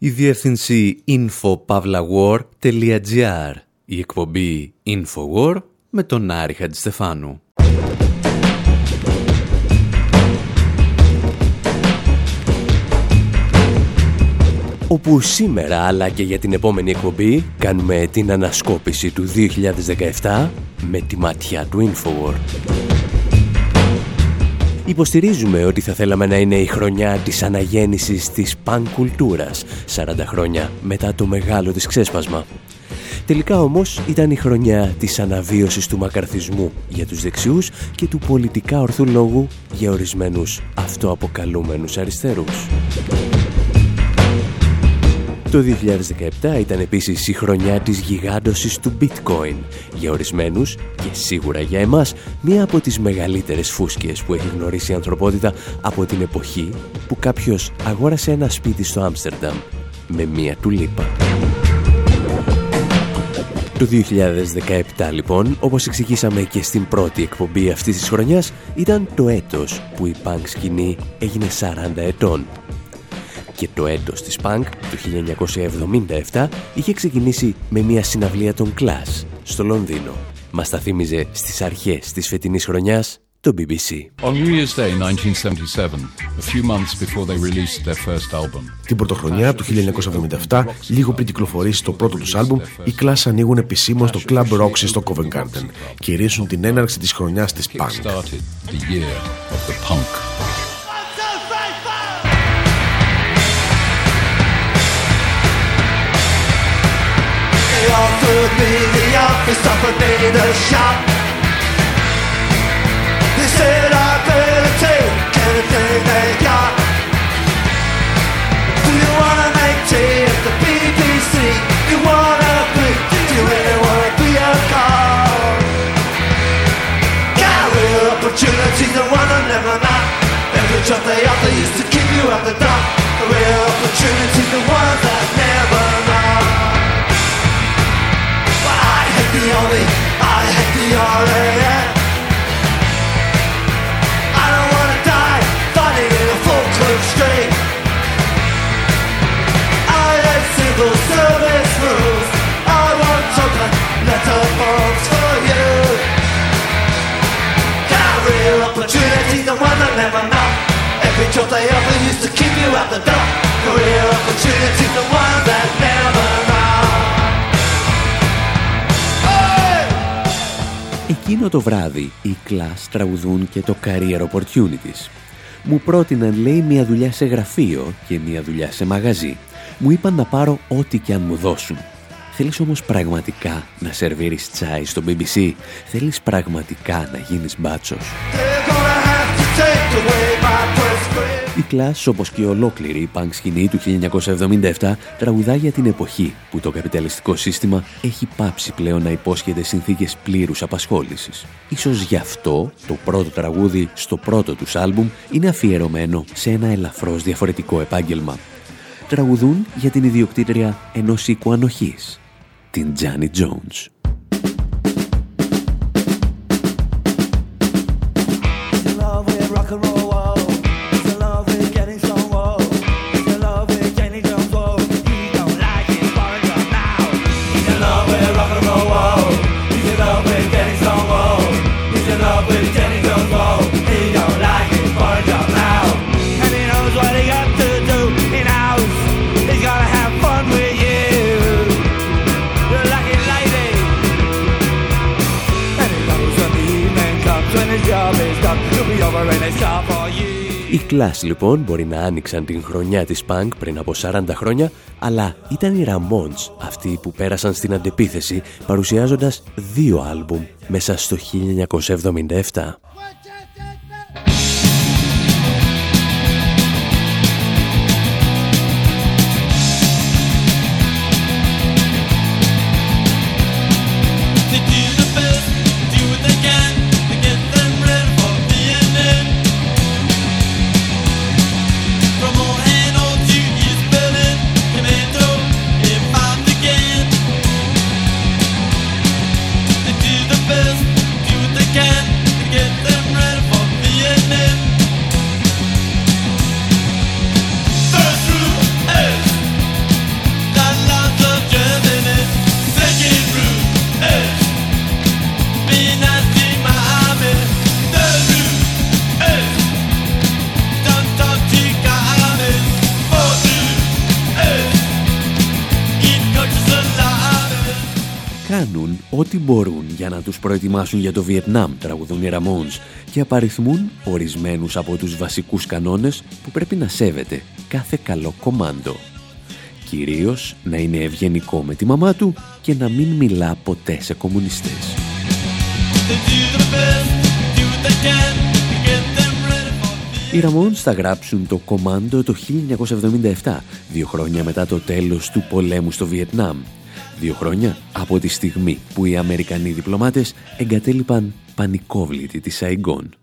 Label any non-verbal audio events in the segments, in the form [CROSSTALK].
Η διεύθυνση infopavlawar.gr Η εκπομπή Infowar με τον Άρη Χατζηστεφάνου. όπου σήμερα αλλά και για την επόμενη εκπομπή κάνουμε την ανασκόπηση του 2017 με τη ματιά του Infowar. Υποστηρίζουμε ότι θα θέλαμε να είναι η χρονιά της αναγέννησης της παν κουλτούρας 40 χρόνια μετά το μεγάλο της ξέσπασμα. Τελικά όμως ήταν η χρονιά της αναβίωσης του μακαρθισμού για τους δεξιούς και του πολιτικά ορθού λόγου για ορισμένους αυτοαποκαλούμενους αριστερούς. Το 2017 ήταν επίσης η χρονιά της γιγάντωσης του bitcoin. Για ορισμένους και σίγουρα για εμάς, μία από τις μεγαλύτερες φούσκες που έχει γνωρίσει η ανθρωπότητα από την εποχή που κάποιος αγόρασε ένα σπίτι στο Άμστερνταμ με μία τουλίπα. Το 2017 λοιπόν, όπως εξηγήσαμε και στην πρώτη εκπομπή αυτής της χρονιάς, ήταν το έτος που η punk σκηνή έγινε 40 ετών και το έτος της Punk του 1977 είχε ξεκινήσει με μια συναυλία των Clash στο Λονδίνο. Μας τα θύμιζε στις αρχές της φετινής χρονιάς το BBC. On New Year's Day 1977, a few months before they released their first album. Την πρωτοχρονιά του 1977, λίγο πριν κυκλοφορήσει το πρώτο τους άλμπουμ, οι Clash ανοίγουν επισήμως στο Club Roxy στο Covent Garden και ηρίσουν την έναρξη της χρονιάς της Punk. Offered me the office, offered me the shop. They said I better take anything they got. Do you wanna make tea at the BBC? You wanna be? Do you really wanna be a car? Got real opportunities, the one I never not. Every job they offer used to keep you at the dock. Real opportunities, the ones that never the only, I hate the RAF. I don't wanna die fighting in a full clerk straight. I hate civil service rules. I want token letterbox for you. Got real opportunity, the one that never not. Every job they offer used to keep you at the door. Career opportunity, the one that never Εκείνο το βράδυ οι Class τραγουδούν και το Career Opportunities. Μου πρότειναν λέει μια δουλειά σε γραφείο και μια δουλειά σε μαγαζί. Μου είπαν να πάρω ό,τι και αν μου δώσουν. Θέλεις όμως πραγματικά να σερβίρεις τσάι στο BBC. Θέλεις πραγματικά να γίνεις μπάτσος; Η Clash, όπως και η ολόκληρη η punk σκηνή του 1977, τραγουδά για την εποχή που το καπιταλιστικό σύστημα έχει πάψει πλέον να υπόσχεται συνθήκες πλήρους απασχόλησης. Ίσως γι' αυτό το πρώτο τραγούδι στο πρώτο τους άλμπουμ είναι αφιερωμένο σε ένα ελαφρώς διαφορετικό επάγγελμα. Τραγουδούν για την ιδιοκτήτρια ενός οίκου ανοχής, την Τζάνι Jones. Οι Clash λοιπόν μπορεί να άνοιξαν την χρονιά της punk πριν από 40 χρόνια, αλλά ήταν οι Ramones αυτοί που πέρασαν στην αντεπίθεση παρουσιάζοντας δύο άλμπουμ μέσα στο 1977. Προετοιμάσουν για το Βιετνάμ, τραγουδούν οι Ramones, και απαριθμούν ορισμένους από τους βασικούς κανόνες που πρέπει να σέβεται κάθε καλό κομάντο. Κυρίως να είναι ευγενικό με τη μαμά του και να μην μιλά ποτέ σε κομμουνιστές. Οι Ramones θα γράψουν το κομάντο το 1977, δύο χρόνια μετά το τέλος του πολέμου στο Βιετνάμ. Δύο χρόνια από τη στιγμή που οι Αμερικανοί διπλωμάτες εγκατέλειπαν πανικόβλητη τη Σαϊγκόν.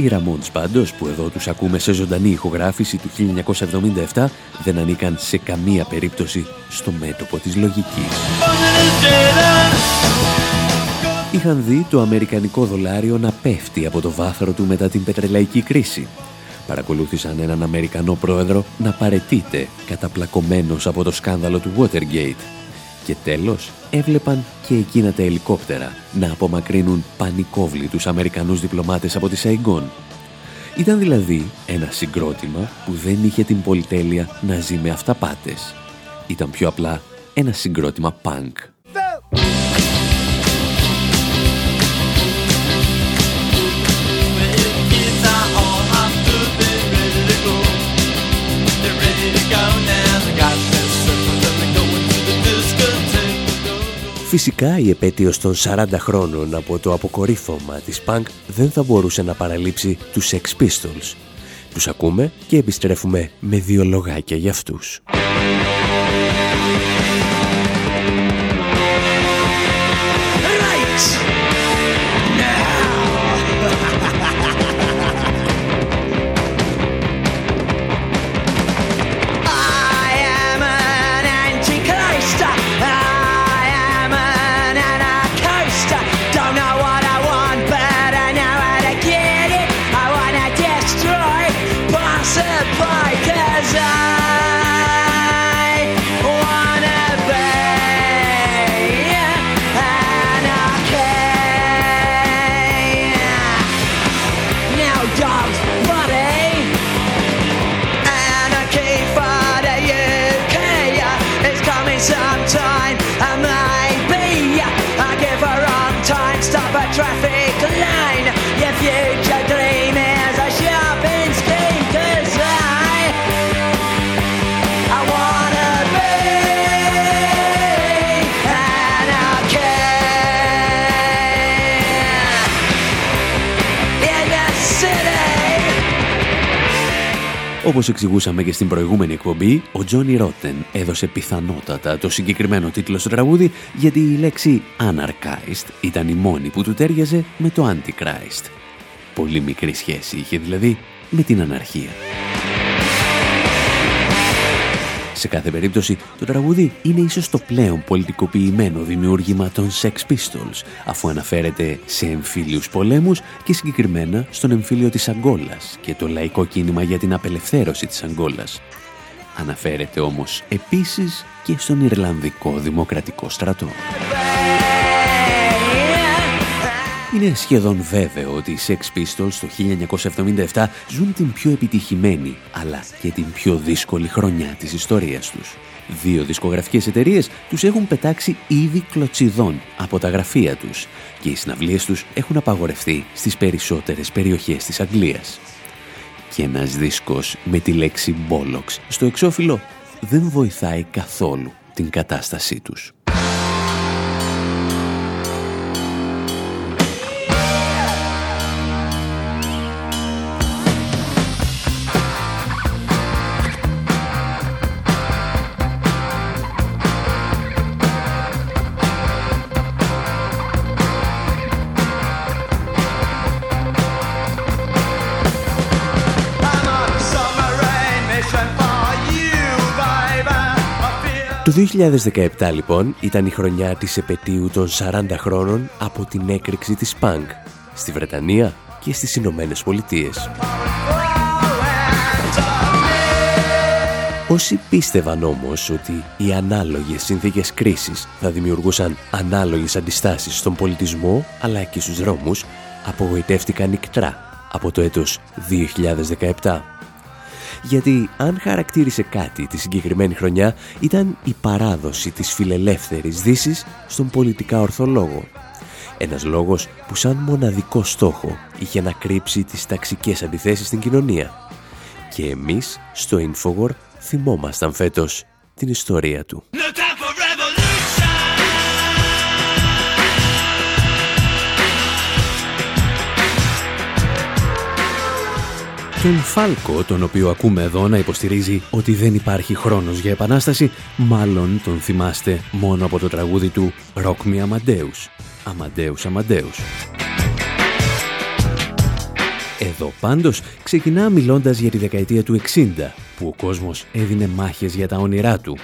Οι Ramones πάντως που εδώ τους ακούμε σε ζωντανή ηχογράφηση του 1977 δεν ανήκαν σε καμία περίπτωση στο μέτωπο της λογικής. Είχαν δει το αμερικανικό δολάριο να πέφτει από το βάθρο του μετά την πετρελαϊκή κρίση. Παρακολούθησαν έναν Αμερικανό πρόεδρο να παρετείται καταπλακωμένος από το σκάνδαλο του Watergate. Και τέλος έβλεπαν και εκείνα τα ελικόπτερα να απομακρύνουν πανικόβλητους Αμερικανούς διπλωμάτες από τη Σαϊγκόν. Ήταν δηλαδή ένα συγκρότημα που δεν είχε την πολυτέλεια να ζει με αυταπάτες. Ήταν πιο απλά ένα συγκρότημα punk. Φυσικά η επέτειος των 40 χρόνων από το αποκορύφωμα της Punk δεν θα μπορούσε να παραλείψει τους Sex Pistols. Τους ακούμε και επιστρέφουμε με δύο λογάκια για αυτούς. Όπως εξηγούσαμε και στην προηγούμενη εκπομπή, ο Τζόνι Ρότεν έδωσε πιθανότατα το συγκεκριμένο τίτλο στο τραγούδι γιατί η λέξη Anarchist ήταν η μόνη που του τέριαζε με το Antichrist. Πολύ μικρή σχέση είχε δηλαδή με την αναρχία. Σε κάθε περίπτωση, το τραγούδι είναι ίσως το πλέον πολιτικοποιημένο δημιούργημα των Sex Pistols, αφού αναφέρεται σε εμφύλιους πολέμους και συγκεκριμένα στον εμφύλιο της Αγκόλας και το λαϊκό κίνημα για την απελευθέρωση της Αγκόλας. Αναφέρεται όμως επίσης και στον Ιρλανδικό Δημοκρατικό Στρατό. Είναι σχεδόν βέβαιο ότι οι Sex Pistols το 1977 ζουν την πιο επιτυχημένη αλλά και την πιο δύσκολη χρονιά της ιστορίας τους. Δύο δισκογραφικές εταιρείες τους έχουν πετάξει ήδη κλωτσιδών από τα γραφεία τους και οι συναυλίες τους έχουν απαγορευτεί στις περισσότερες περιοχές της Αγγλίας. Και ένας δίσκος με τη λέξη Bollocks στο εξώφυλλο δεν βοηθάει καθόλου την κατάστασή τους. Το 2017 λοιπόν ήταν η χρονιά της επαιτίου των 40 χρόνων από την έκρηξη της Πανκ στη Βρετανία και στις Ηνωμένες Πολιτείες. Όσοι πίστευαν όμως ότι οι ανάλογες συνθήκες κρίσης θα δημιουργούσαν ανάλογες αντιστάσεις στον πολιτισμό αλλά και στους δρόμους, απογοητεύτηκαν νικτρά από το έτος 2017. Γιατί αν χαρακτήρισε κάτι τη συγκεκριμένη χρονιά ήταν η παράδοση της φιλελεύθερης δύσης στον πολιτικά ορθολόγο. Ένας λόγος που σαν μοναδικό στόχο είχε να κρύψει τις ταξικές αντιθέσεις στην κοινωνία. Και εμείς στο Infowar θυμόμασταν φέτος την ιστορία του. Τον Φάλκο, τον οποίο ακούμε εδώ να υποστηρίζει ότι δεν υπάρχει χρόνος για επανάσταση, μάλλον τον θυμάστε μόνο από το τραγούδι του «Rock Me Amadeus». Amadeus, Amadeus. Εδώ πάντως ξεκινά μιλώντας για τη δεκαετία του 60, που ο κόσμος έδινε μάχες για τα όνειρά του.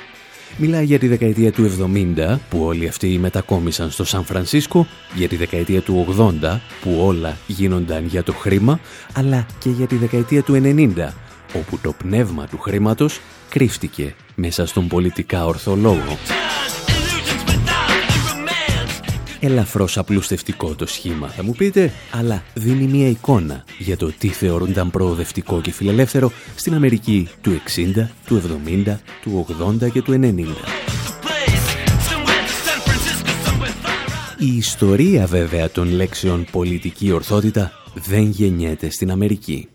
Μιλάει για τη δεκαετία του 70, που όλοι αυτοί μετακόμισαν στο Σαν Φρανσίσκο, για τη δεκαετία του 80, που όλα γίνονταν για το χρήμα, αλλά και για τη δεκαετία του 90, όπου το πνεύμα του χρήματος κρύφτηκε μέσα στον πολιτικά ορθολόγο ελαφρώς απλουστευτικό το σχήμα θα μου πείτε, αλλά δίνει μια εικόνα για το τι θεωρούνταν προοδευτικό και φιλελεύθερο στην Αμερική του 60, του 70, του 80 και του 90. Η ιστορία βέβαια των λέξεων πολιτική ορθότητα δεν γεννιέται στην Αμερική.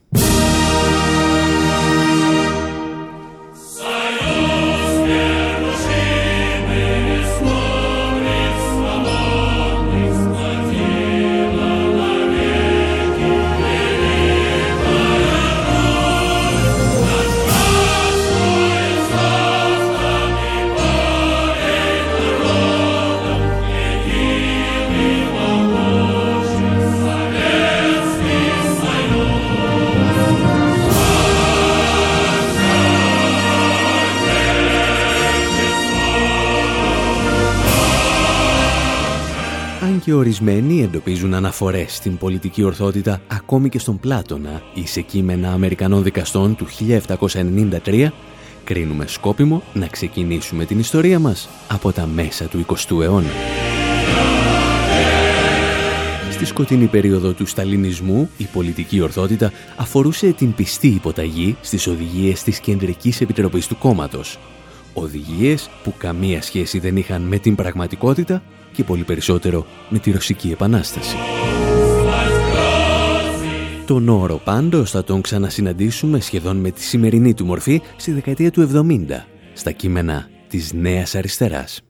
Ορισμένοι εντοπίζουν αναφορές στην πολιτική ορθότητα ακόμη και στον Πλάτωνα ή σε κείμενα Αμερικανών δικαστών του 1793, κρίνουμε σκόπιμο να ξεκινήσουμε την ιστορία μας από τα μέσα του 20ου αιώνα. Στη σκοτεινή περίοδο του σταλινισμού, η πολιτική ορθότητα αφορούσε την πιστή υποταγή στις οδηγίες της Κεντρικής Επιτροπής του Κόμματος. Οδηγίες που καμία σχέση δεν είχαν με την πραγματικότητα και πολύ περισσότερο με τη Ρωσική Επανάσταση. Τον όρο πάντως θα τον ξανασυναντήσουμε σχεδόν με τη σημερινή του μορφή στη δεκαετία του 70 στα κείμενα της Νέας Αριστεράς.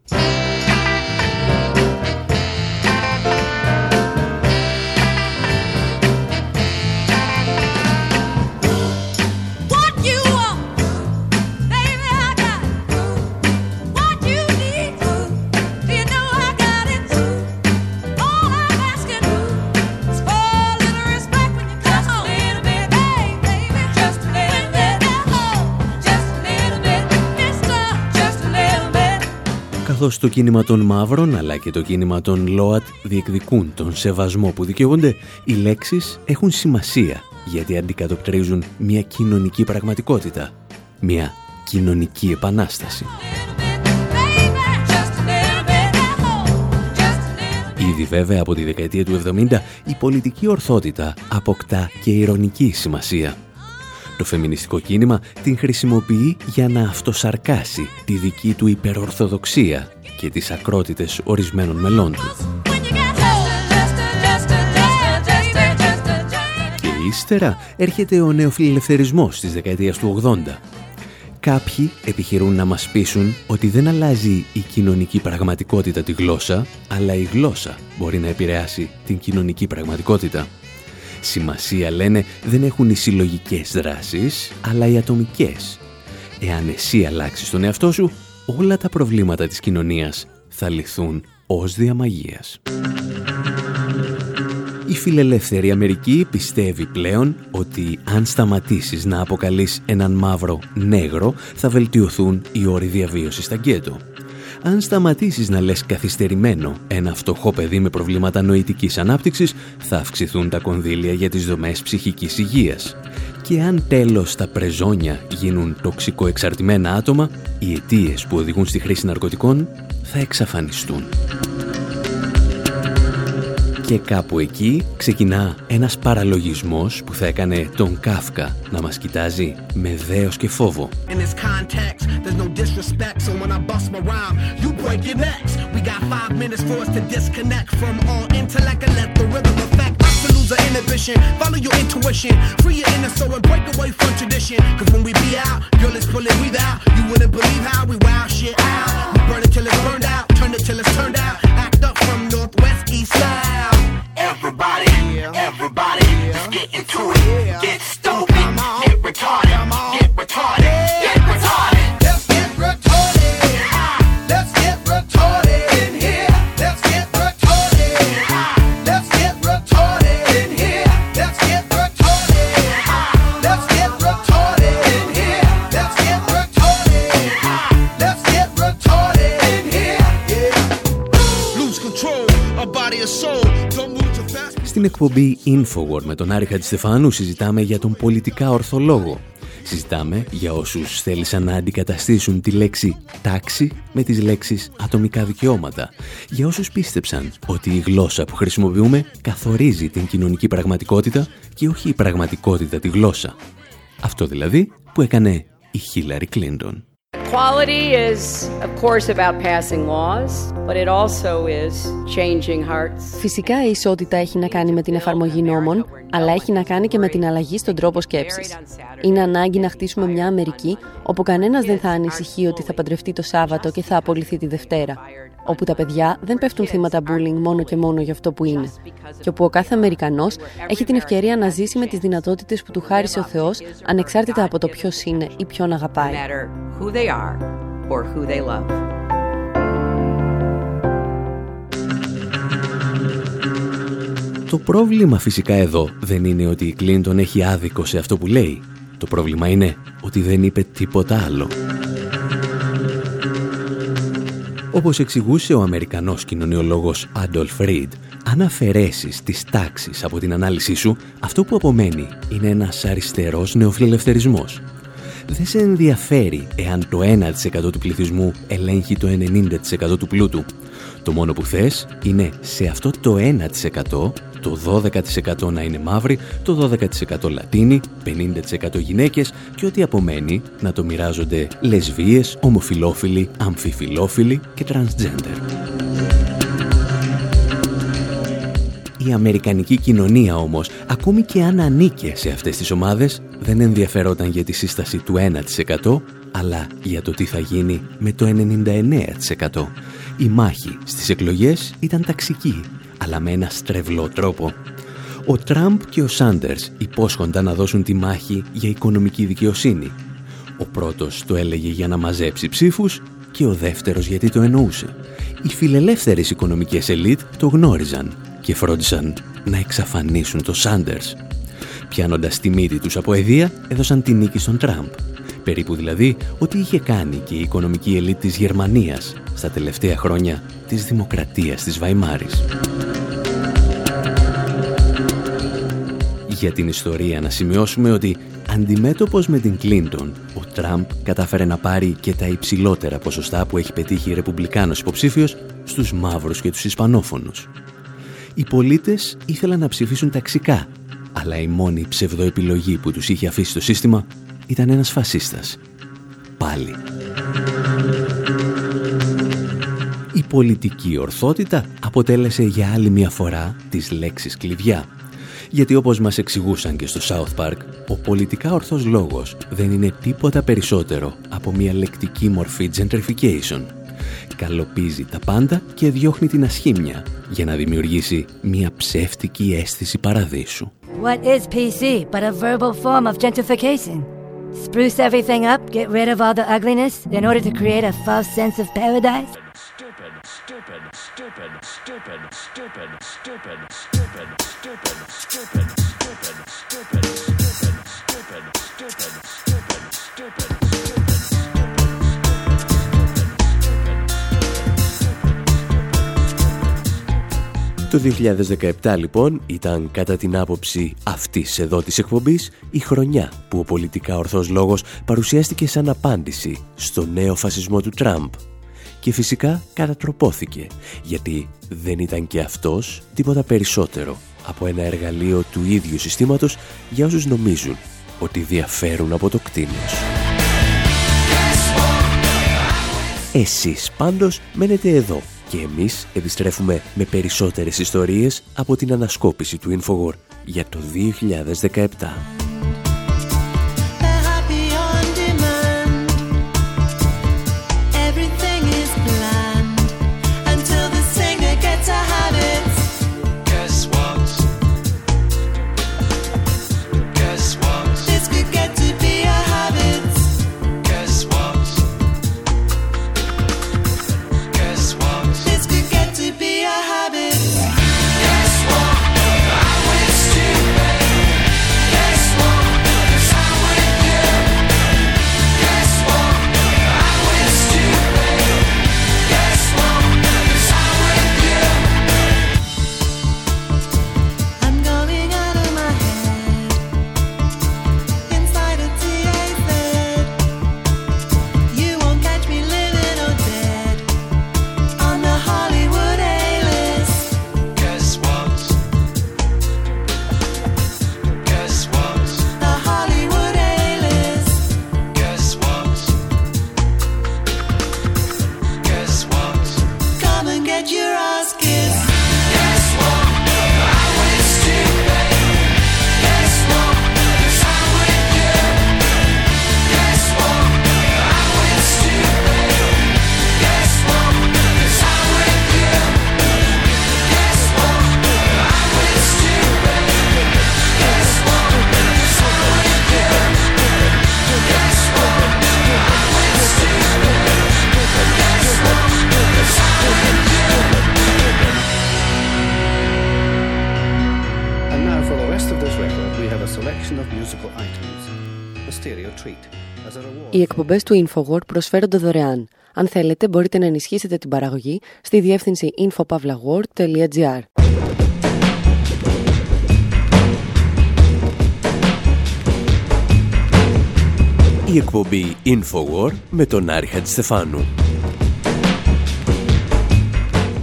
Καθώς το κίνημα των μαύρων αλλά και το κίνημα των ΛΟΑΤ διεκδικούν τον σεβασμό που δικαιούνται, οι λέξεις έχουν σημασία γιατί αντικατοπτρίζουν μια κοινωνική πραγματικότητα, μια κοινωνική επανάσταση. Ήδη βέβαια από τη δεκαετία του 70 η πολιτική ορθότητα αποκτά και ηρωνική σημασία. Το φεμινιστικό κίνημα την χρησιμοποιεί για να αυτοσαρκάσει τη δική του υπερορθοδοξία και τις ακρότητες ορισμένων μελών του. Και ύστερα έρχεται ο νεοφιλελευθερισμός της δεκαετίας του 80. Κάποιοι επιχειρούν να μας πείσουν ότι δεν αλλάζει η κοινωνική πραγματικότητα τη γλώσσα, αλλά η γλώσσα μπορεί να επηρεάσει την κοινωνική πραγματικότητα. Σημασία, λένε, δεν έχουν οι συλλογικές δράσεις, αλλά οι ατομικές. Εάν εσύ αλλάξεις τον εαυτό σου, όλα τα προβλήματα της κοινωνίας θα λυθούν ως διαμαγείας. Η φιλελεύθερη Αμερική πιστεύει πλέον ότι αν σταματήσεις να αποκαλείς έναν μαύρο νέγρο θα βελτιωθούν οι όροι διαβίωσης στα γκέτο. Αν σταματήσεις να λες καθυστερημένο ένα φτωχό παιδί με προβλήματα νοητικής ανάπτυξης θα αυξηθούν τα κονδύλια για τις δομές ψυχικής υγείας. Και αν τέλος τα πρεζόνια γίνουν τοξικό εξαρτημένα άτομα, οι αιτίες που οδηγούν στη χρήση ναρκωτικών θα εξαφανιστούν. Και κάπου εκεί ξεκινά ένας παραλογισμός που θα έκανε τον Κάφκα να μας κοιτάζει με δέος και φόβο. inhibition. Follow your intuition, free your inner soul and break away from tradition. Cause when we be out, girl, it's pulling we out. You wouldn't believe how we wow shit out. We burn it till it's burned out, turn it till it's turned out. Act up from northwest, east side. Everybody, everybody, let's get into it. Εκπομπή Infowar με τον Άρη Χατζηστεφάνου συζητάμε για τον πολιτικά ορθολόγο. Συζητάμε για όσους θέλησαν να αντικαταστήσουν τη λέξη τάξη με τις λέξεις ατομικά δικαιώματα. Για όσους πίστεψαν ότι η γλώσσα που χρησιμοποιούμε καθορίζει την κοινωνική πραγματικότητα και όχι η πραγματικότητα τη γλώσσα. Αυτό δηλαδή που έκανε η Χίλαρη Κλίντον. Equality is, of course, about passing laws, but it also is changing hearts. Φυσικά η ισότητα έχει να κάνει με την εφαρμογή νόμων, αλλά έχει να κάνει και με την αλλαγή στον τρόπο σκέψης. Είναι ανάγκη να χτίσουμε μια Αμερική όπου κανένας δεν θα ανησυχεί ότι θα παντρευτεί το Σάββατο και θα απολυθεί τη Δευτέρα όπου τα παιδιά δεν πέφτουν θύματα bullying μόνο και μόνο για αυτό που είναι. Και όπου ο κάθε Αμερικανός έχει την ευκαιρία να ζήσει με τις δυνατότητες που του χάρισε ο Θεός, ανεξάρτητα από το ποιος είναι ή ποιον αγαπάει. Το πρόβλημα φυσικά εδώ δεν είναι ότι η Κλίντον έχει άδικο σε αυτό που λέει. Το πρόβλημα είναι ότι δεν είπε τίποτα άλλο. Όπως εξηγούσε ο Αμερικανός κοινωνιολόγος Άντολφ Ρίντ, αν αφαιρέσεις τις τάξεις από την ανάλυση σου, αυτό που απομένει είναι ένας αριστερός νεοφιλελευθερισμός. Δεν σε ενδιαφέρει εάν το 1% του πληθυσμού ελέγχει το 90% του πλούτου. Το μόνο που θες είναι σε αυτό το 1% το 12% να είναι μαύροι, το 12% λατίνοι, 50% γυναίκες και ό,τι απομένει να το μοιράζονται λεσβίες, ομοφιλόφιλοι, αμφιφιλόφιλοι και transgender. Η αμερικανική κοινωνία όμως, ακόμη και αν ανήκε σε αυτές τις ομάδες, δεν ενδιαφερόταν για τη σύσταση του 1%, αλλά για το τι θα γίνει με το 99%. Η μάχη στις εκλογές ήταν ταξική αλλά με ένα στρεβλό τρόπο. Ο Τραμπ και ο Σάντερς υπόσχονταν να δώσουν τη μάχη για οικονομική δικαιοσύνη. Ο πρώτος το έλεγε για να μαζέψει ψήφους και ο δεύτερος γιατί το εννοούσε. Οι φιλελεύθερες οικονομικές ελίτ το γνώριζαν και φρόντισαν να εξαφανίσουν το Σάντερς. Πιάνοντας τη μύτη τους από αιδεία, έδωσαν τη νίκη στον Τραμπ. Περίπου δηλαδή ότι είχε κάνει και η οικονομική ελίτ της Γερμανίας στα τελευταία χρόνια της δημοκρατίας της Βαϊμάρης. Για την ιστορία να σημειώσουμε ότι αντιμέτωπος με την Κλίντον, ο Τραμπ κατάφερε να πάρει και τα υψηλότερα ποσοστά που έχει πετύχει η Ρεπουμπλικάνος υποψήφιος στους μαύρους και τους Ισπανόφωνους. Οι πολίτες ήθελαν να ψηφίσουν ταξικά, αλλά η μόνη ψευδοεπιλογή που τους είχε αφήσει το σύστημα ήταν ένας φασίστας. Πάλι. Η πολιτική ορθότητα αποτέλεσε για άλλη μια φορά τις λέξεις κλειδιά. Γιατί όπως μας εξηγούσαν και στο South Park, ο πολιτικά ορθός λόγος δεν είναι τίποτα περισσότερο από μια λεκτική μορφή gentrification. Καλοπίζει τα πάντα και διώχνει την ασχήμια για να δημιουργήσει μια ψεύτικη αίσθηση παραδείσου. What is PC but a verbal form of gentrification? Spruce everything up, get rid of all the ugliness in order to create a false sense of paradise? Stupid, stupid. Το 2017 λοιπόν ήταν κατά την άποψη αυτής εδώ της εκπομπής η χρονιά που ο πολιτικά ορθός λόγος παρουσιάστηκε σαν απάντηση στο νέο φασισμό του Τραμπ και φυσικά κατατροπώθηκε γιατί δεν ήταν και αυτός τίποτα περισσότερο από ένα εργαλείο του ίδιου συστήματος για όσους νομίζουν ότι διαφέρουν από το κτίνος. Εσείς πάντως μένετε εδώ και εμείς επιστρέφουμε με περισσότερες ιστορίες από την ανασκόπηση του Infowar για το 2017. Οι εκπομπές του InfoWord προσφέρονται δωρεάν. Αν θέλετε, μπορείτε να ενισχύσετε την παραγωγή στη διεύθυνση infopavlagor.gr. Η εκπομπή InfoWord με τον Άρη Χατζηστεφάνου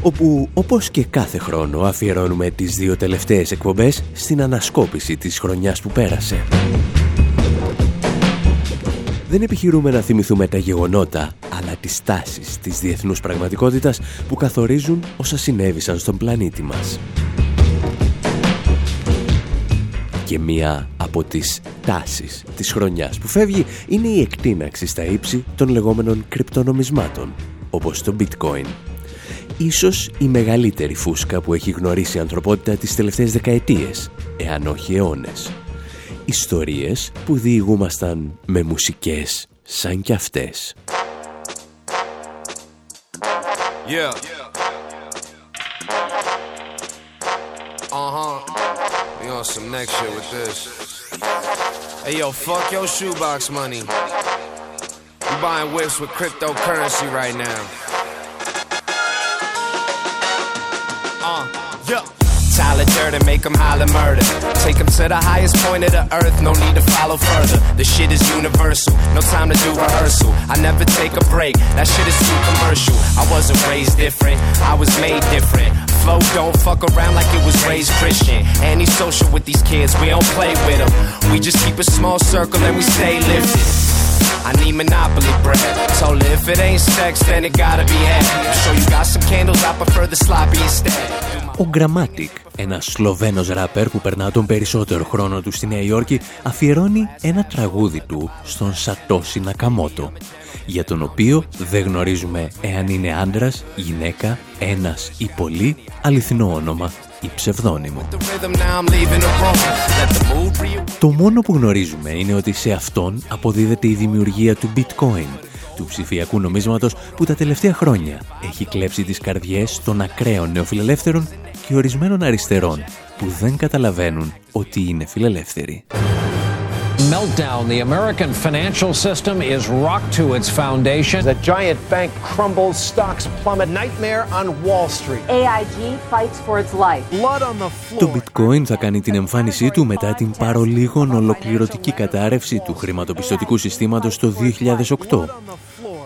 όπου όπως και κάθε χρόνο αφιερώνουμε τις δύο τελευταίες εκπομπές στην ανασκόπηση της χρονιάς που πέρασε. Δεν επιχειρούμε να θυμηθούμε τα γεγονότα, αλλά τις τάσεις της διεθνούς πραγματικότητας που καθορίζουν όσα συνέβησαν στον πλανήτη μας. Και μία από τις τάσεις της χρονιάς που φεύγει είναι η εκτείναξη στα ύψη των λεγόμενων κρυπτονομισμάτων, όπως το bitcoin. Ίσως η μεγαλύτερη φούσκα που έχει γνωρίσει η ανθρωπότητα τις τελευταίες δεκαετίες, εάν όχι αιώνες ιστορίες που διηγούμασταν με μουσικές σαν κι αυτές. Yeah. Uh-huh. We on some next shit with this. Hey yo, fuck your shoebox money. You buying whips with cryptocurrency right now. Uh, yeah. Tyler Durden, make them holler murder. Take them to the highest point of the earth, no need to follow further. The shit is universal, no time to do rehearsal. I never take a break, that shit is too commercial. I wasn't raised different, I was made different. Flow don't fuck around like it was raised Christian. Antisocial with these kids, we don't play with them. We just keep a small circle and we stay lifted. I need monopoly bread. Told if it ain't sex, then it gotta be head. So you got some candles, I prefer the sloppy instead. Ο Grammatic, ένας Σλοβαίνος ράπερ που περνά τον περισσότερο χρόνο του στη Νέα Υόρκη, αφιερώνει ένα τραγούδι του στον Σατόση Νακαμότο, για τον οποίο δεν γνωρίζουμε εάν είναι άντρας, γυναίκα, ένας ή πολύ, αληθινό όνομα ή ψευδόνυμο. Το μόνο που γνωρίζουμε είναι ότι σε αυτόν αποδίδεται η δημιουργία του bitcoin, του ψηφιακού νομίσματος που τα τελευταία χρόνια έχει κλέψει τις καρδιές των ακραίων νεοφιλελεύθερων και ορισμένων αριστερών που δεν καταλαβαίνουν ότι είναι φιλελεύθεροι meltdown. The American financial system is rocked to its foundation. The giant bank crumbles, stocks plummet. Nightmare on Wall Street. AIG fights for its life. Blood on the floor. Το bitcoin θα κάνει την εμφάνισή του μετά την παρολίγων ολοκληρωτική κατάρρευση του χρηματοπιστωτικού συστήματος το 2008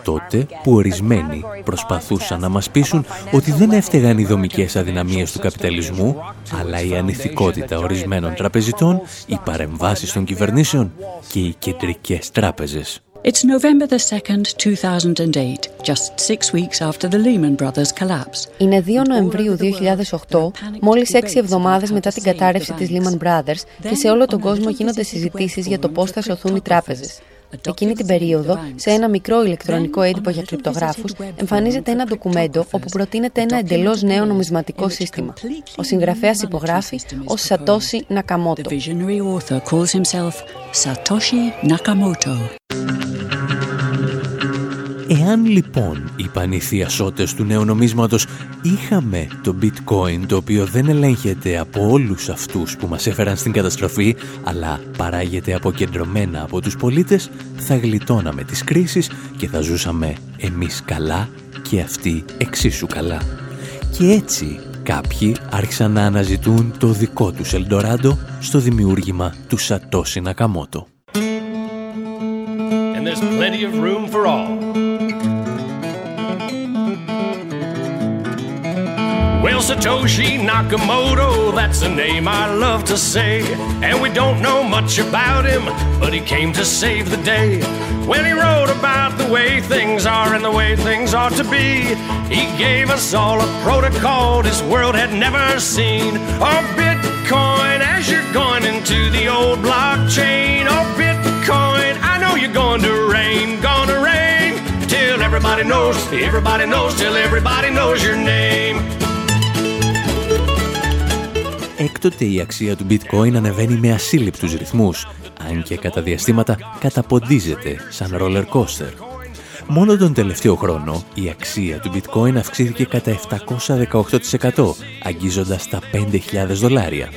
τότε που ορισμένοι προσπαθούσαν να μας πείσουν ότι δεν έφταιγαν οι δομικές αδυναμίες του καπιταλισμού, αλλά η ανηθικότητα ορισμένων τραπεζιτών, οι παρεμβάσεις των κυβερνήσεων και οι κεντρικές τράπεζες. It's November the 2nd, 2008, just six weeks after the Lehman Brothers collapse. Είναι 2 Νοεμβρίου 2008, μόλις έξι εβδομάδες μετά την κατάρρευση της Lehman Brothers και σε όλο τον κόσμο γίνονται συζητήσεις για το πώς θα σωθούν οι τράπεζες. Εκείνη την περίοδο, σε ένα μικρό ηλεκτρονικό έντυπο για κρυπτογράφους, εμφανίζεται ένα ντοκουμέντο όπου προτείνεται ένα εντελώς νέο νομισματικό σύστημα. Ο συγγραφέας υπογράφει ως Σατώση Νακαμότο. Εάν λοιπόν οι πανηθιασότες του νέου νομίσματος είχαμε το bitcoin το οποίο δεν ελέγχεται από όλους αυτούς που μας έφεραν στην καταστροφή αλλά παράγεται αποκεντρωμένα από τους πολίτες θα γλιτώναμε τις κρίσεις και θα ζούσαμε εμείς καλά και αυτοί εξίσου καλά. Και έτσι κάποιοι άρχισαν να αναζητούν το δικό τους Ελντοράντο στο δημιούργημα του Σατώση Νακαμότο. And there's plenty of room for all. Satoshi Nakamoto, that's a name I love to say. And we don't know much about him, but he came to save the day. When he wrote about the way things are and the way things ought to be, he gave us all a protocol this world had never seen. Oh, Bitcoin, as you're going into the old blockchain. Oh, Bitcoin, I know you're going to rain, gonna rain. Till everybody knows, everybody knows, till everybody knows your name. Έκτοτε η αξία του bitcoin ανεβαίνει με ασύλληπτους ρυθμούς, αν και κατά διαστήματα καταποντίζεται σαν roller coaster. Μόνο τον τελευταίο χρόνο η αξία του bitcoin αυξήθηκε κατά 718%, αγγίζοντας τα 5.000 δολάρια.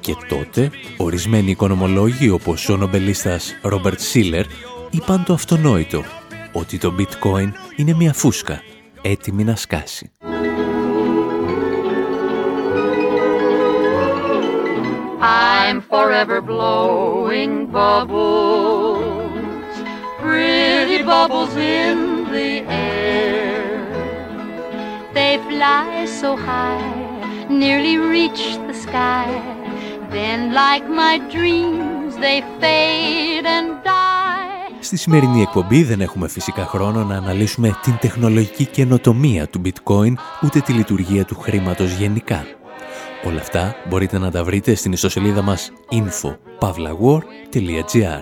Και τότε, ορισμένοι οικονομολόγοι όπως ο νομπελίστας Ρόμπερτ Σίλερ είπαν το αυτονόητο, ότι το bitcoin είναι μια φούσκα, έτοιμη να σκάσει. I'm forever blowing bubbles, pretty bubbles in the air. They fly so high, nearly reach the sky. Then, like my dreams, they fade and die. Στη σημερινή εκπομπή δεν έχουμε φυσικά χρόνο να αναλύσουμε την τεχνολογική καινοτομία του bitcoin ούτε τη λειτουργία του χρήματος γενικά. Όλα αυτά μπορείτε να τα βρείτε στην ιστοσελίδα μας info.pavlawar.gr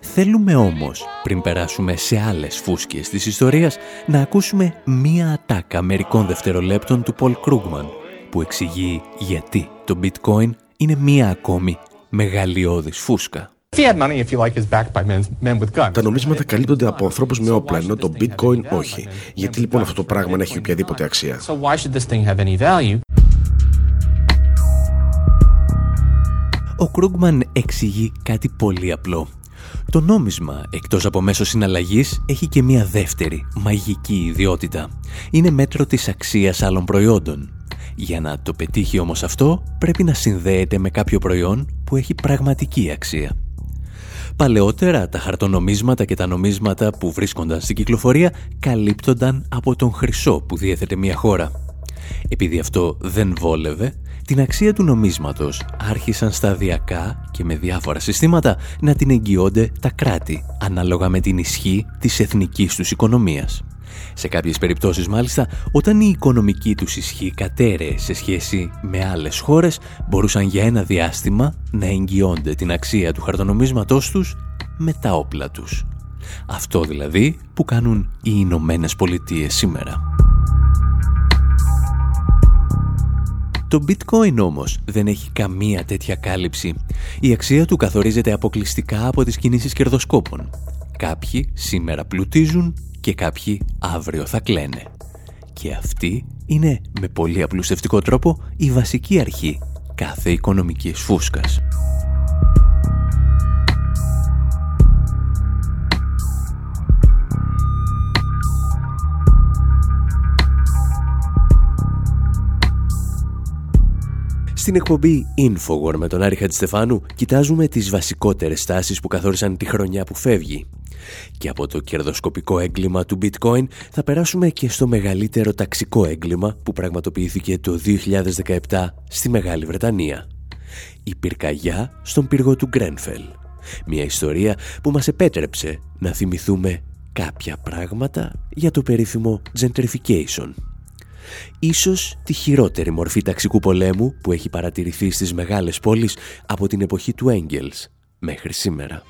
Θέλουμε όμως, πριν περάσουμε σε άλλες φούσκες της ιστορίας, να ακούσουμε μία ατάκα μερικών δευτερολέπτων του Πολ Κρούγμαν, που εξηγεί γιατί το bitcoin είναι μία ακόμη μεγαλειώδης φούσκα. Τα νομίσματα καλύπτονται από ανθρώπους με όπλα, ενώ το bitcoin όχι. Γιατί λοιπόν αυτό το πράγμα να έχει οποιαδήποτε αξία; Ο Κρούγκμαν εξηγεί κάτι πολύ απλό. Το νόμισμα, εκτός από μέσο συναλλαγής, έχει και μία δεύτερη, μαγική ιδιότητα. Είναι μέτρο της αξίας άλλων προϊόντων. Για να το πετύχει όμως αυτό, πρέπει να συνδέεται με κάποιο προϊόν που έχει πραγματική αξία. Παλαιότερα, τα χαρτονομίσματα και τα νομίσματα που βρίσκονταν στην κυκλοφορία καλύπτονταν από τον χρυσό που διέθετε μια χώρα. Επειδή αυτό δεν βόλευε, την αξία του νομίσματος άρχισαν σταδιακά και με διάφορα συστήματα να την εγγυώνται τα κράτη, ανάλογα με την ισχύ της εθνικής τους οικονομίας. Σε κάποιες περιπτώσεις μάλιστα, όταν η οικονομική τους ισχύ κατέρεε σε σχέση με άλλες χώρες, μπορούσαν για ένα διάστημα να εγγυώνται την αξία του χαρτονομίσματός τους με τα όπλα τους. Αυτό δηλαδή που κάνουν οι Ηνωμένες Πολιτείες σήμερα. Το bitcoin όμως δεν έχει καμία τέτοια κάλυψη. Η αξία του καθορίζεται αποκλειστικά από τις κινήσεις κερδοσκόπων. Κάποιοι σήμερα πλουτίζουν και κάποιοι αύριο θα κλαίνε. Και αυτή είναι με πολύ απλουστευτικό τρόπο η βασική αρχή κάθε οικονομικής φούσκας. Στην εκπομπή Infowar με τον Άρη Χατζηστεφάνου κοιτάζουμε τις βασικότερες τάσεις που καθόρισαν τη χρονιά που φεύγει. Και από το κερδοσκοπικό έγκλημα του bitcoin θα περάσουμε και στο μεγαλύτερο ταξικό έγκλημα που πραγματοποιήθηκε το 2017 στη Μεγάλη Βρετανία. Η πυρκαγιά στον πύργο του Γκρένφελ. Μια ιστορία που μας επέτρεψε να θυμηθούμε κάποια πράγματα για το περίφημο gentrification. Ίσως τη χειρότερη μορφή ταξικού πολέμου που έχει παρατηρηθεί στις μεγάλες πόλεις από την εποχή του Έγγελς μέχρι σήμερα.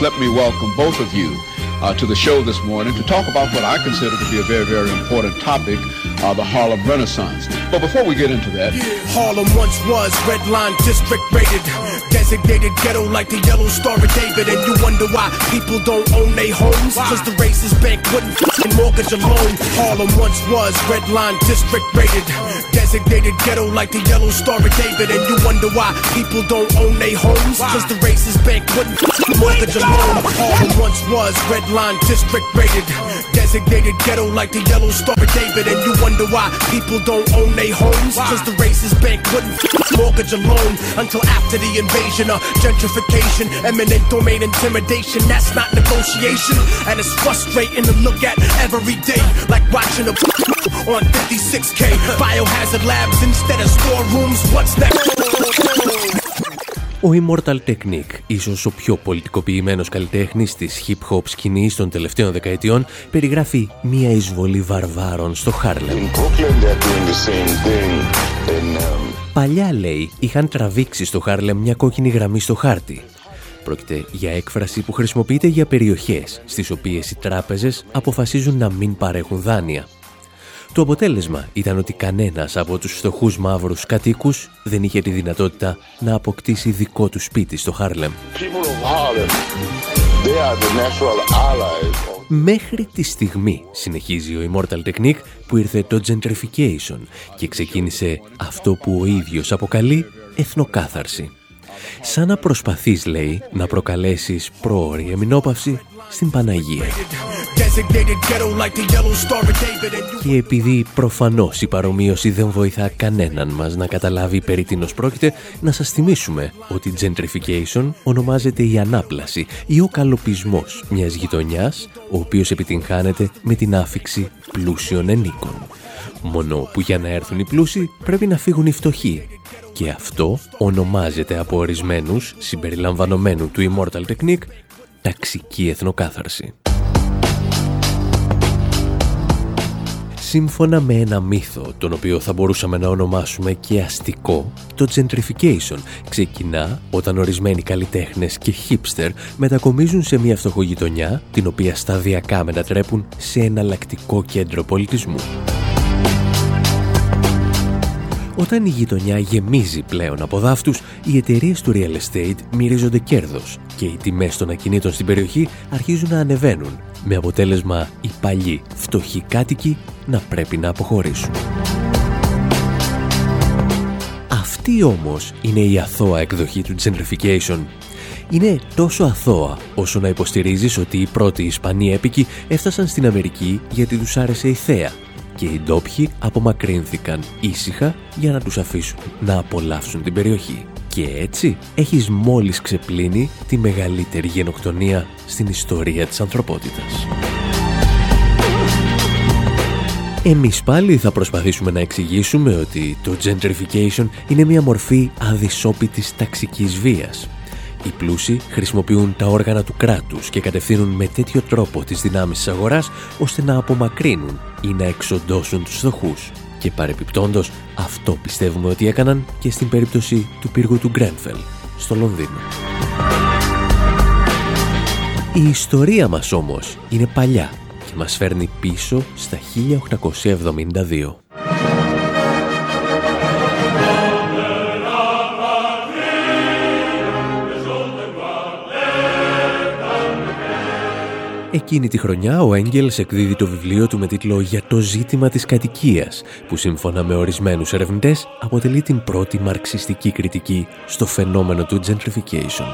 Let me welcome both of you uh, to the show this morning to talk about what I consider to be a very, very important topic, uh, the Harlem Renaissance. But before we get into that, Harlem once was red line district rated, designated ghetto like the Yellow Star of David, and you wonder why people don't own their homes, cause the racist bank wouldn't f***ing mortgage a loan. Harlem once was red line district rated, designated ghetto like the Yellow Star of David, and you wonder why people don't own their homes, cause the racist bank wouldn't f***ing mortgage a loan. Harlem once was red line district rated, designated ghetto like the Yellow Star of David, and you wonder why people don't own their homes, cause the racist bank wouldn't f***ing mortgage a loan until after the invasion of gentrification, eminent domain intimidation. That's not negotiation, and it's frustrating to look at every day, like watching a [LAUGHS] on 56k biohazard labs instead of storerooms. What's next? Ο Immortal Technique, ίσως ο πιο πολιτικοποιημένος καλλιτέχνης της hip-hop σκηνής των τελευταίων δεκαετιών, περιγράφει μία εισβολή βαρβάρων στο Χάρλεμ. Παλιά, λέει, είχαν τραβήξει στο Χάρλεμ μια κόκκινη γραμμή στο χάρτη. Πρόκειται για έκφραση που χρησιμοποιείται για περιοχές στις οποίες οι τράπεζες αποφασίζουν να μην παρέχουν δάνεια. Το αποτέλεσμα ήταν ότι κανένας από τους φτωχούς μαύρους κατοίκους δεν είχε τη δυνατότητα να αποκτήσει δικό του σπίτι στο Χάρλεμ. Μέχρι τη στιγμή, συνεχίζει ο Immortal Technique, που ήρθε το gentrification και ξεκίνησε αυτό που ο ίδιος αποκαλεί εθνοκάθαρση. Σαν να προσπαθείς, λέει, να προκαλέσεις πρόωρη εμεινόπαυση στην Παναγία. Και επειδή προφανώς η παρομοίωση δεν βοηθά κανέναν μας να καταλάβει περί τίνος πρόκειται, να σας θυμίσουμε ότι gentrification ονομάζεται η ανάπλαση ή ο καλοπισμός μιας γειτονιάς, ο οποίος επιτυγχάνεται με την άφηξη πλούσιων ενίκων. Μόνο που για να έρθουν οι πλούσιοι πρέπει να φύγουν οι φτωχοί. Και αυτό ονομάζεται από ορισμένους, συμπεριλαμβανομένου του Immortal Technique, ταξική εθνοκάθαρση. Σύμφωνα με ένα μύθο, τον οποίο θα μπορούσαμε να ονομάσουμε και αστικό, το gentrification ξεκινά όταν ορισμένοι καλλιτέχνες και hipster μετακομίζουν σε μια φτωχογειτονιά, την οποία σταδιακά μετατρέπουν σε εναλλακτικό κέντρο πολιτισμού. Όταν η γειτονιά γεμίζει πλέον από δάφτους, οι εταιρείες του real estate μυρίζονται κέρδος και οι τιμές των ακινήτων στην περιοχή αρχίζουν να ανεβαίνουν, με αποτέλεσμα οι παλιοί φτωχοί κάτοικοι να πρέπει να αποχωρήσουν. Αυτή όμως είναι η αθώα εκδοχή του gentrification. Είναι τόσο αθώα όσο να υποστηρίζεις ότι οι πρώτοι Ισπανοί έπικοι έφτασαν στην Αμερική γιατί τους άρεσε η θέα και οι ντόπιοι απομακρύνθηκαν ήσυχα για να τους αφήσουν να απολαύσουν την περιοχή. Και έτσι έχεις μόλις ξεπλύνει τη μεγαλύτερη γενοκτονία στην ιστορία της ανθρωπότητας. Εμείς πάλι θα προσπαθήσουμε να εξηγήσουμε ότι το gentrification είναι μια μορφή αδυσόπιτης ταξικής βίας οι πλούσιοι χρησιμοποιούν τα όργανα του κράτους και κατευθύνουν με τέτοιο τρόπο τις δυνάμεις της αγοράς ώστε να απομακρύνουν ή να εξοντώσουν τους φτωχούς. Και παρεπιπτόντος αυτό πιστεύουμε ότι έκαναν και στην περίπτωση του πύργου του Γκρένφελ στο Λονδίνο. Η ιστορία μας όμως είναι παλιά και μας φέρνει πίσω στα 1872. Εκείνη τη χρονιά ο Έγγελς εκδίδει το βιβλίο του με τίτλο «Για το ζήτημα της κατοικίας», που σύμφωνα με ορισμένους ερευνητές αποτελεί την πρώτη μαρξιστική κριτική στο φαινόμενο του gentrification.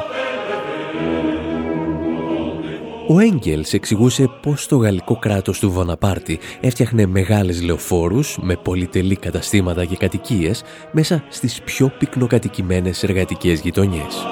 Ο Έγγελς εξηγούσε πως το γαλλικό κράτος του Βοναπάρτη έφτιαχνε μεγάλες λεωφόρους με πολυτελή καταστήματα και κατοικίες μέσα στις πιο πυκνοκατοικημένες εργατικές γειτονιές.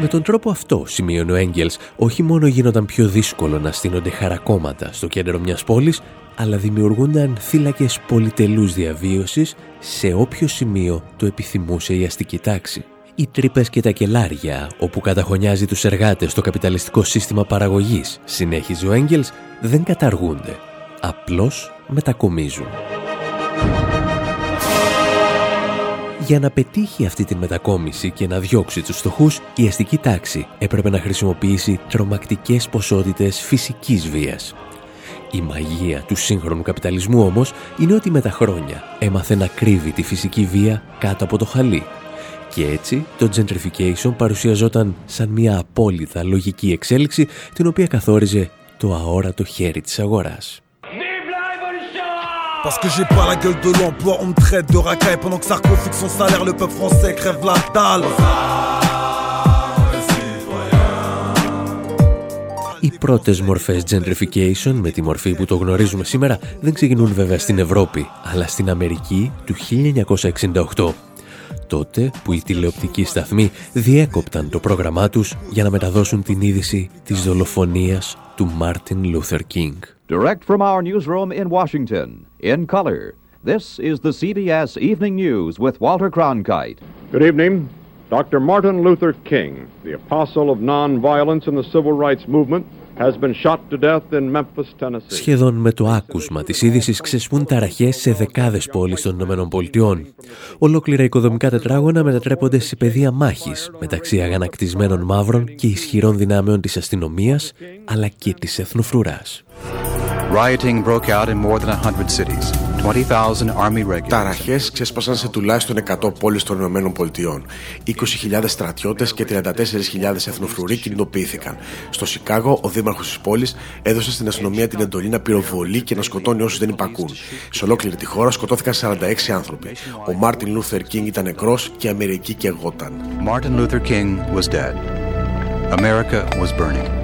Με τον τρόπο αυτό, σημείωνε ο Έγγελς, όχι μόνο γίνονταν πιο δύσκολο να στείνονται χαρακόμματα στο κέντρο μιας πόλης, αλλά δημιουργούνταν θύλακες πολυτελούς διαβίωσης σε όποιο σημείο το επιθυμούσε η αστική τάξη. Οι τρύπες και τα κελάρια, όπου καταχωνιάζει τους εργάτες στο καπιταλιστικό σύστημα παραγωγής, συνέχιζε ο Έγγελς, δεν καταργούνται. Απλώς μετακομίζουν. Για να πετύχει αυτή τη μετακόμιση και να διώξει τους στοχούς, η αστική τάξη έπρεπε να χρησιμοποιήσει τρομακτικές ποσότητες φυσικής βίας. Η μαγεία του σύγχρονου καπιταλισμού όμως είναι ότι με τα χρόνια έμαθε να κρύβει τη φυσική βία κάτω από το χαλί. Και έτσι το gentrification παρουσιαζόταν σαν μια απόλυτα λογική εξέλιξη την οποία καθόριζε το αόρατο χέρι της αγοράς. Parce que j'ai pas la gueule de l'emploi, on me traite de racaille pendant que Sarko fixe son salaire, le peuple français crève la dalle. Οι πρώτες μορφές gentrification με τη μορφή που το γνωρίζουμε σήμερα δεν ξεκινούν βέβαια στην Ευρώπη, αλλά στην Αμερική του 1968. Τότε που οι τηλεοπτικοί σταθμοί διέκοπταν το πρόγραμμά τους για να μεταδώσουν την είδηση της δολοφονίας του Μάρτιν Λούθερ Κίνγκ. Direct from our newsroom in Washington, in color, this is the CBS Evening News with Walter Cronkite. Good evening. Dr. Martin Luther King, the apostle of nonviolence in the civil rights movement, Σχεδόν με το άκουσμα της είδησης ξεσπούν ταραχές σε δεκάδες πόλεις των Ηνωμένων Πολιτειών. Ολόκληρα οικοδομικά τετράγωνα μετατρέπονται σε πεδία μάχης μεταξύ αγανακτισμένων μαύρων και ισχυρών δυνάμεων της αστυνομίας αλλά και της εθνοφρουράς. Rioting broke out in more than 100 cities. 20,000 army regulars. Ταραχές ξέσπασαν σε τουλάχιστον 100 πόλεις των Ηνωμένων Πολιτειών. 20.000 στρατιώτες και 34.000 εθνοφρουροί κινητοποιήθηκαν. Στο Σικάγο, ο δήμαρχος της πόλης έδωσε στην αστυνομία την εντολή να πυροβολεί και να σκοτώνει όσους δεν υπακούν. Σε ολόκληρη τη χώρα σκοτώθηκαν 46 άνθρωποι. Ο Μάρτιν Λούθερ Κίνγκ ήταν νεκρός και η Αμερική καιγόταν. Martin Luther King was dead. America was burning.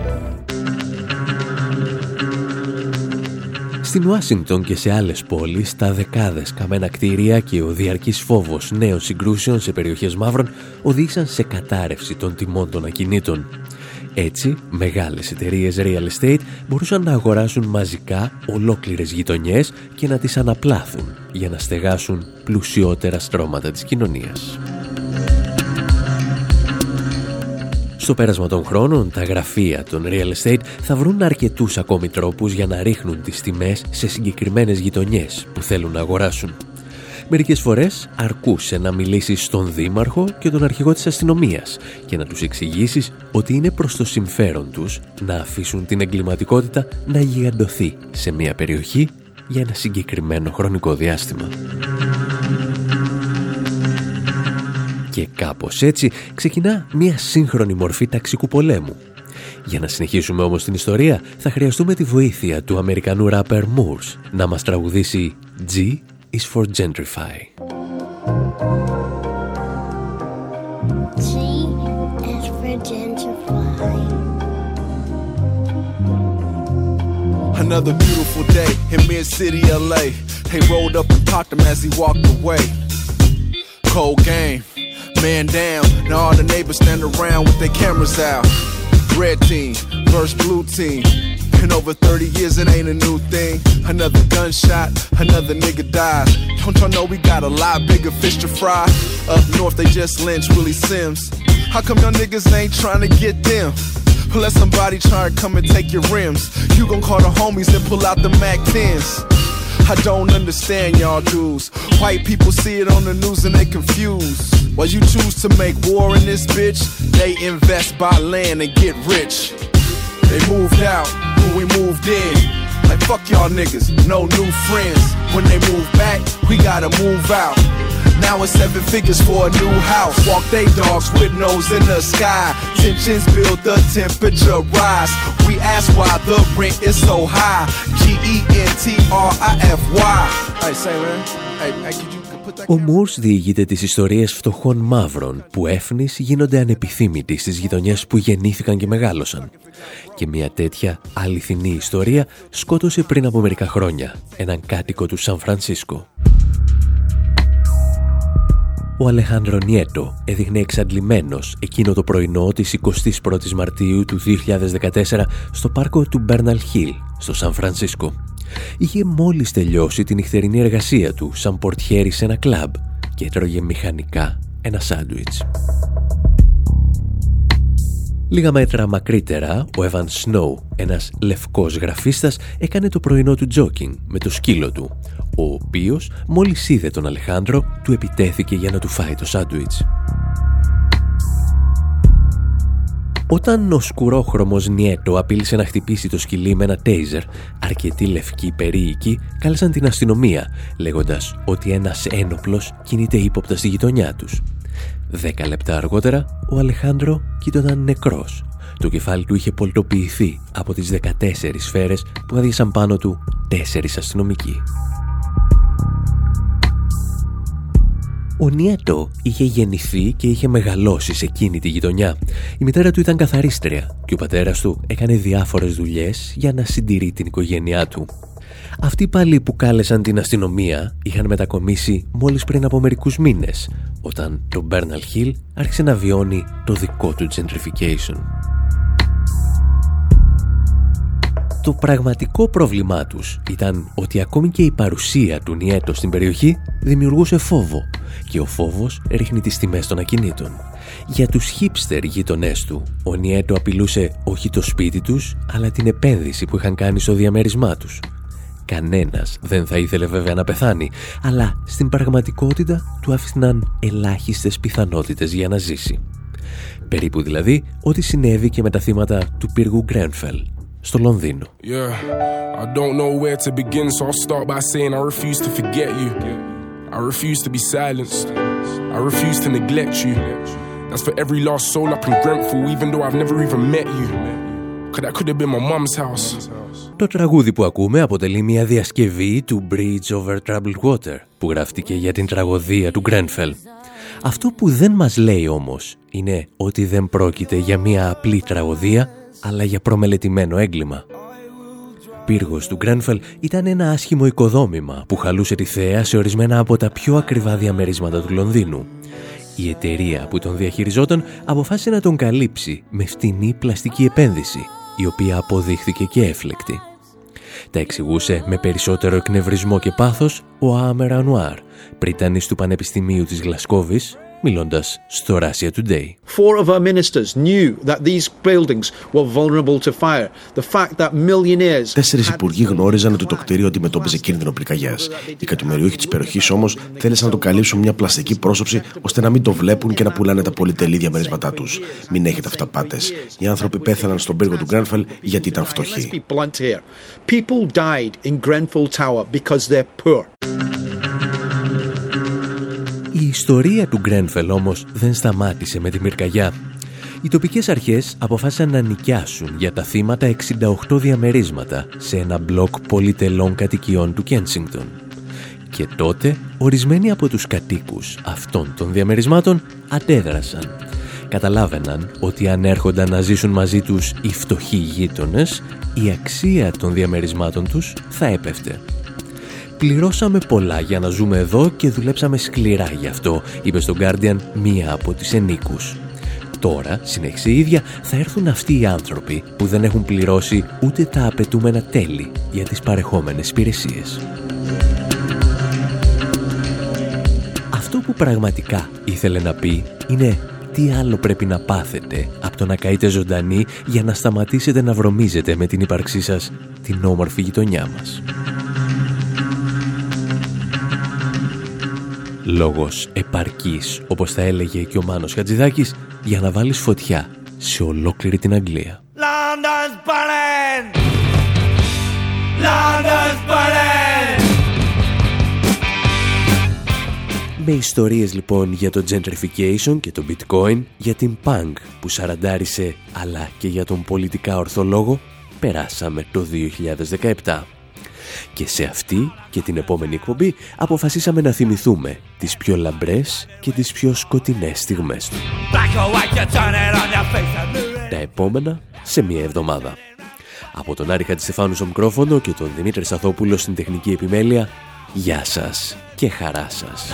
Στην Ουάσιγκτον και σε άλλες πόλεις, τα δεκάδες καμένα κτίρια και ο διαρκής φόβος νέων συγκρούσεων σε περιοχές μαύρων οδήγησαν σε κατάρρευση των τιμών των ακινήτων. Έτσι, μεγάλες εταιρείες real estate μπορούσαν να αγοράσουν μαζικά ολόκληρες γειτονιές και να τις αναπλάθουν για να στεγάσουν πλουσιότερα στρώματα της κοινωνίας. Στο πέρασμα των χρόνων, τα γραφεία των real estate θα βρουν αρκετούς ακόμη τρόπους για να ρίχνουν τις τιμές σε συγκεκριμένες γειτονιές που θέλουν να αγοράσουν. Μερικές φορές αρκούσε να μιλήσεις στον δήμαρχο και τον αρχηγό της αστυνομίας και να τους εξηγήσεις ότι είναι προς το συμφέρον τους να αφήσουν την εγκληματικότητα να γιγαντωθεί σε μια περιοχή για ένα συγκεκριμένο χρονικό διάστημα. Και κάπως έτσι ξεκινά μια σύγχρονη μορφή ταξικού πολέμου. Για να συνεχίσουμε όμως την ιστορία θα χρειαστούμε τη βοήθεια του Αμερικανού ράπερ Moors να μας τραγουδήσει G is for Gentrify. G is for gentrify. Another beautiful day in mid-city LA. They rolled up and talked him as he walked away. Cold game. Man down, now all the neighbors stand around with their cameras out. Red team versus blue team. In over 30 years, it ain't a new thing. Another gunshot, another nigga dies. Don't y'all know we got a lot bigger fish to fry? Up north, they just lynched Willie Sims. How come y'all niggas ain't trying to get them? Let somebody try to come and take your rims. You gon' call the homies and pull out the MAC 10s. I don't understand y'all dudes. White people see it on the news and they confused. While you choose to make war in this bitch, they invest, by land, and get rich. They moved out, we moved in. Like fuck y'all niggas, no new friends. When they move back, we gotta move out. Now it's seven figures for a new house. Walk they dogs with nose in the sky. Tensions build, the temperature rise. We ask why the rent is so high. G E N T R I F Y. Hey, say man. Hey, hey, could you Ο Μούρς διηγείται τις ιστορίες φτωχών μαύρων που έφνης γίνονται ανεπιθύμητοι στις γειτονιές που γεννήθηκαν και μεγάλωσαν. Και μια τέτοια αληθινή ιστορία σκότωσε πριν από μερικά χρόνια έναν κάτοικο του Σαν Φρανσίσκο. Ο Αλεχάνδρο Νιέτο έδειχνε εξαντλημένος εκείνο το πρωινό της 21ης Μαρτίου του 2014 στο πάρκο του Μπέρναλ Χίλ, στο Σαν Φρανσίσκο. Είχε μόλις τελειώσει την νυχτερινή εργασία του σαν πορτιέρι σε ένα κλαμπ και έτρωγε μηχανικά ένα σάντουιτς. Λίγα μέτρα μακρύτερα, ο Evan Snow, ένας λευκός γραφίστας, έκανε το πρωινό του τζόκινγκ με το σκύλο του, ο οποίος μόλις είδε τον Αλεχάνδρο, του επιτέθηκε για να του φάει το σάντουιτς. Όταν ο σκουρόχρωμος Νιέτο απείλησε να χτυπήσει το σκυλί με ένα τέιζερ, αρκετοί λευκοί περίοικοι κάλεσαν την αστυνομία, λέγοντας ότι ένας ένοπλος κινείται ύποπτα στη γειτονιά τους. Δέκα λεπτά αργότερα, ο Αλεχάνδρο κοίτονταν νεκρός. Το κεφάλι του είχε πολτοποιηθεί από τις 14 σφαίρες που άδειασαν πάνω του τέσσερις αστυνομικοί. Ο Νιέτο είχε γεννηθεί και είχε μεγαλώσει σε εκείνη τη γειτονιά. Η μητέρα του ήταν καθαρίστρια και ο πατέρας του έκανε διάφορες δουλειές για να συντηρεί την οικογένειά του. Αυτοί πάλι που κάλεσαν την αστυνομία είχαν μετακομίσει μόλις πριν από μερικούς μήνες, όταν το Bernal Hill άρχισε να βιώνει το δικό του gentrification. Το πραγματικό πρόβλημά τους ήταν ότι ακόμη και η παρουσία του Νιέτο στην περιοχή δημιουργούσε φόβο και ο φόβος ρίχνει τις τιμές των ακινήτων. Για τους χίπστερ γείτονέ του, ο Νιέτο απειλούσε όχι το σπίτι τους, αλλά την επένδυση που είχαν κάνει στο διαμέρισμά τους. Κανένας δεν θα ήθελε βέβαια να πεθάνει, αλλά στην πραγματικότητα του άφηναν ελάχιστες πιθανότητες για να ζήσει. Περίπου δηλαδή ό,τι συνέβη και με τα θύματα του πύργου Γκρένφελ στο Λονδίνο. Yeah, I don't know where to begin, so I'll start by saying I refuse to forget you. I refuse to be silenced. I refuse to neglect you. That's for every lost soul up in Grenfell, even though I've never even met you. Cause that could have been my mom's house. Το τραγούδι που ακούμε αποτελεί μια διασκευή του Bridge Over Troubled Water που γράφτηκε για την τραγωδία του Γκρένφελ. Αυτό που δεν μας λέει όμως είναι ότι δεν πρόκειται για μια απλή τραγωδία αλλά για προμελετημένο έγκλημα. Πύργος του Γκρένφελ ήταν ένα άσχημο οικοδόμημα που χαλούσε τη θέα σε ορισμένα από τα πιο ακριβά διαμερίσματα του Λονδίνου. Η εταιρεία που τον διαχειριζόταν αποφάσισε να τον καλύψει με φτηνή πλαστική επένδυση, η οποία αποδείχθηκε και έφλεκτη. Τα εξηγούσε με περισσότερο εκνευρισμό και πάθος ο Άμερα Ανουάρ, πριτανής του Πανεπιστημίου της Γλασκόβης, μιλώντας στο Russia Today. Four of our ministers knew that these buildings were vulnerable to fire. The fact that millionaires... Τέσσερις υπουργοί γνώριζαν ότι το κτίριο αντιμετώπιζε κίνδυνο πυρκαγιάς. Οι κατημεριούχοι της περιοχής όμως θέλησαν να το καλύψουν μια πλαστική πρόσωψη ώστε να μην το βλέπουν και να πουλάνε τα πολυτελή διαμερίσματά τους. Μην έχετε αυταπάτες. Οι άνθρωποι πέθαναν στον πύργο του Γκρένφελ γιατί ήταν φτωχοί. People died in Grenfell Tower because they're poor. Η ιστορία του Γκρένφελ όμως δεν σταμάτησε με τη μυρκαγιά. Οι τοπικές αρχές αποφάσισαν να νοικιάσουν για τα θύματα 68 διαμερίσματα σε ένα μπλοκ πολυτελών κατοικιών του Κένσιγκτον. Και τότε ορισμένοι από τους κατοίκους αυτών των διαμερισμάτων αντέδρασαν. Καταλάβαιναν ότι αν έρχονταν να ζήσουν μαζί τους οι φτωχοί γείτονες, η αξία των διαμερισμάτων τους θα έπεφτε. Πληρώσαμε πολλά για να ζούμε εδώ και δουλέψαμε σκληρά γι' αυτό, είπε στον Guardian μία από τις ενίκους. Τώρα, συνέχισε η ίδια, θα έρθουν αυτοί οι άνθρωποι που δεν έχουν πληρώσει ούτε τα απαιτούμενα τέλη για τις παρεχόμενες υπηρεσίες. Αυτό που πραγματικά ήθελε να πει είναι τι άλλο πρέπει να πάθετε από το να καείτε ζωντανή για να σταματήσετε να βρωμίζετε με την ύπαρξή σας την όμορφη γειτονιά μας. Λόγος επαρκής, όπως θα έλεγε και ο Μάνος Χατζηδάκης, για να βάλεις φωτιά σε ολόκληρη την Αγγλία. Με ιστορίες λοιπόν για το gentrification και το bitcoin, για την punk που σαραντάρισε, αλλά και για τον πολιτικά ορθολόγο, περάσαμε το 2017. Και σε αυτή και την επόμενη εκπομπή αποφασίσαμε να θυμηθούμε τις πιο λαμπρές και τις πιο σκοτεινές στιγμές του. Τα επόμενα σε μία εβδομάδα. Από τον Άρη Χατζηστεφάνου στο μικρόφωνο και τον Δημήτρη Σαθόπουλο στην τεχνική επιμέλεια, γεια σας και χαρά σας.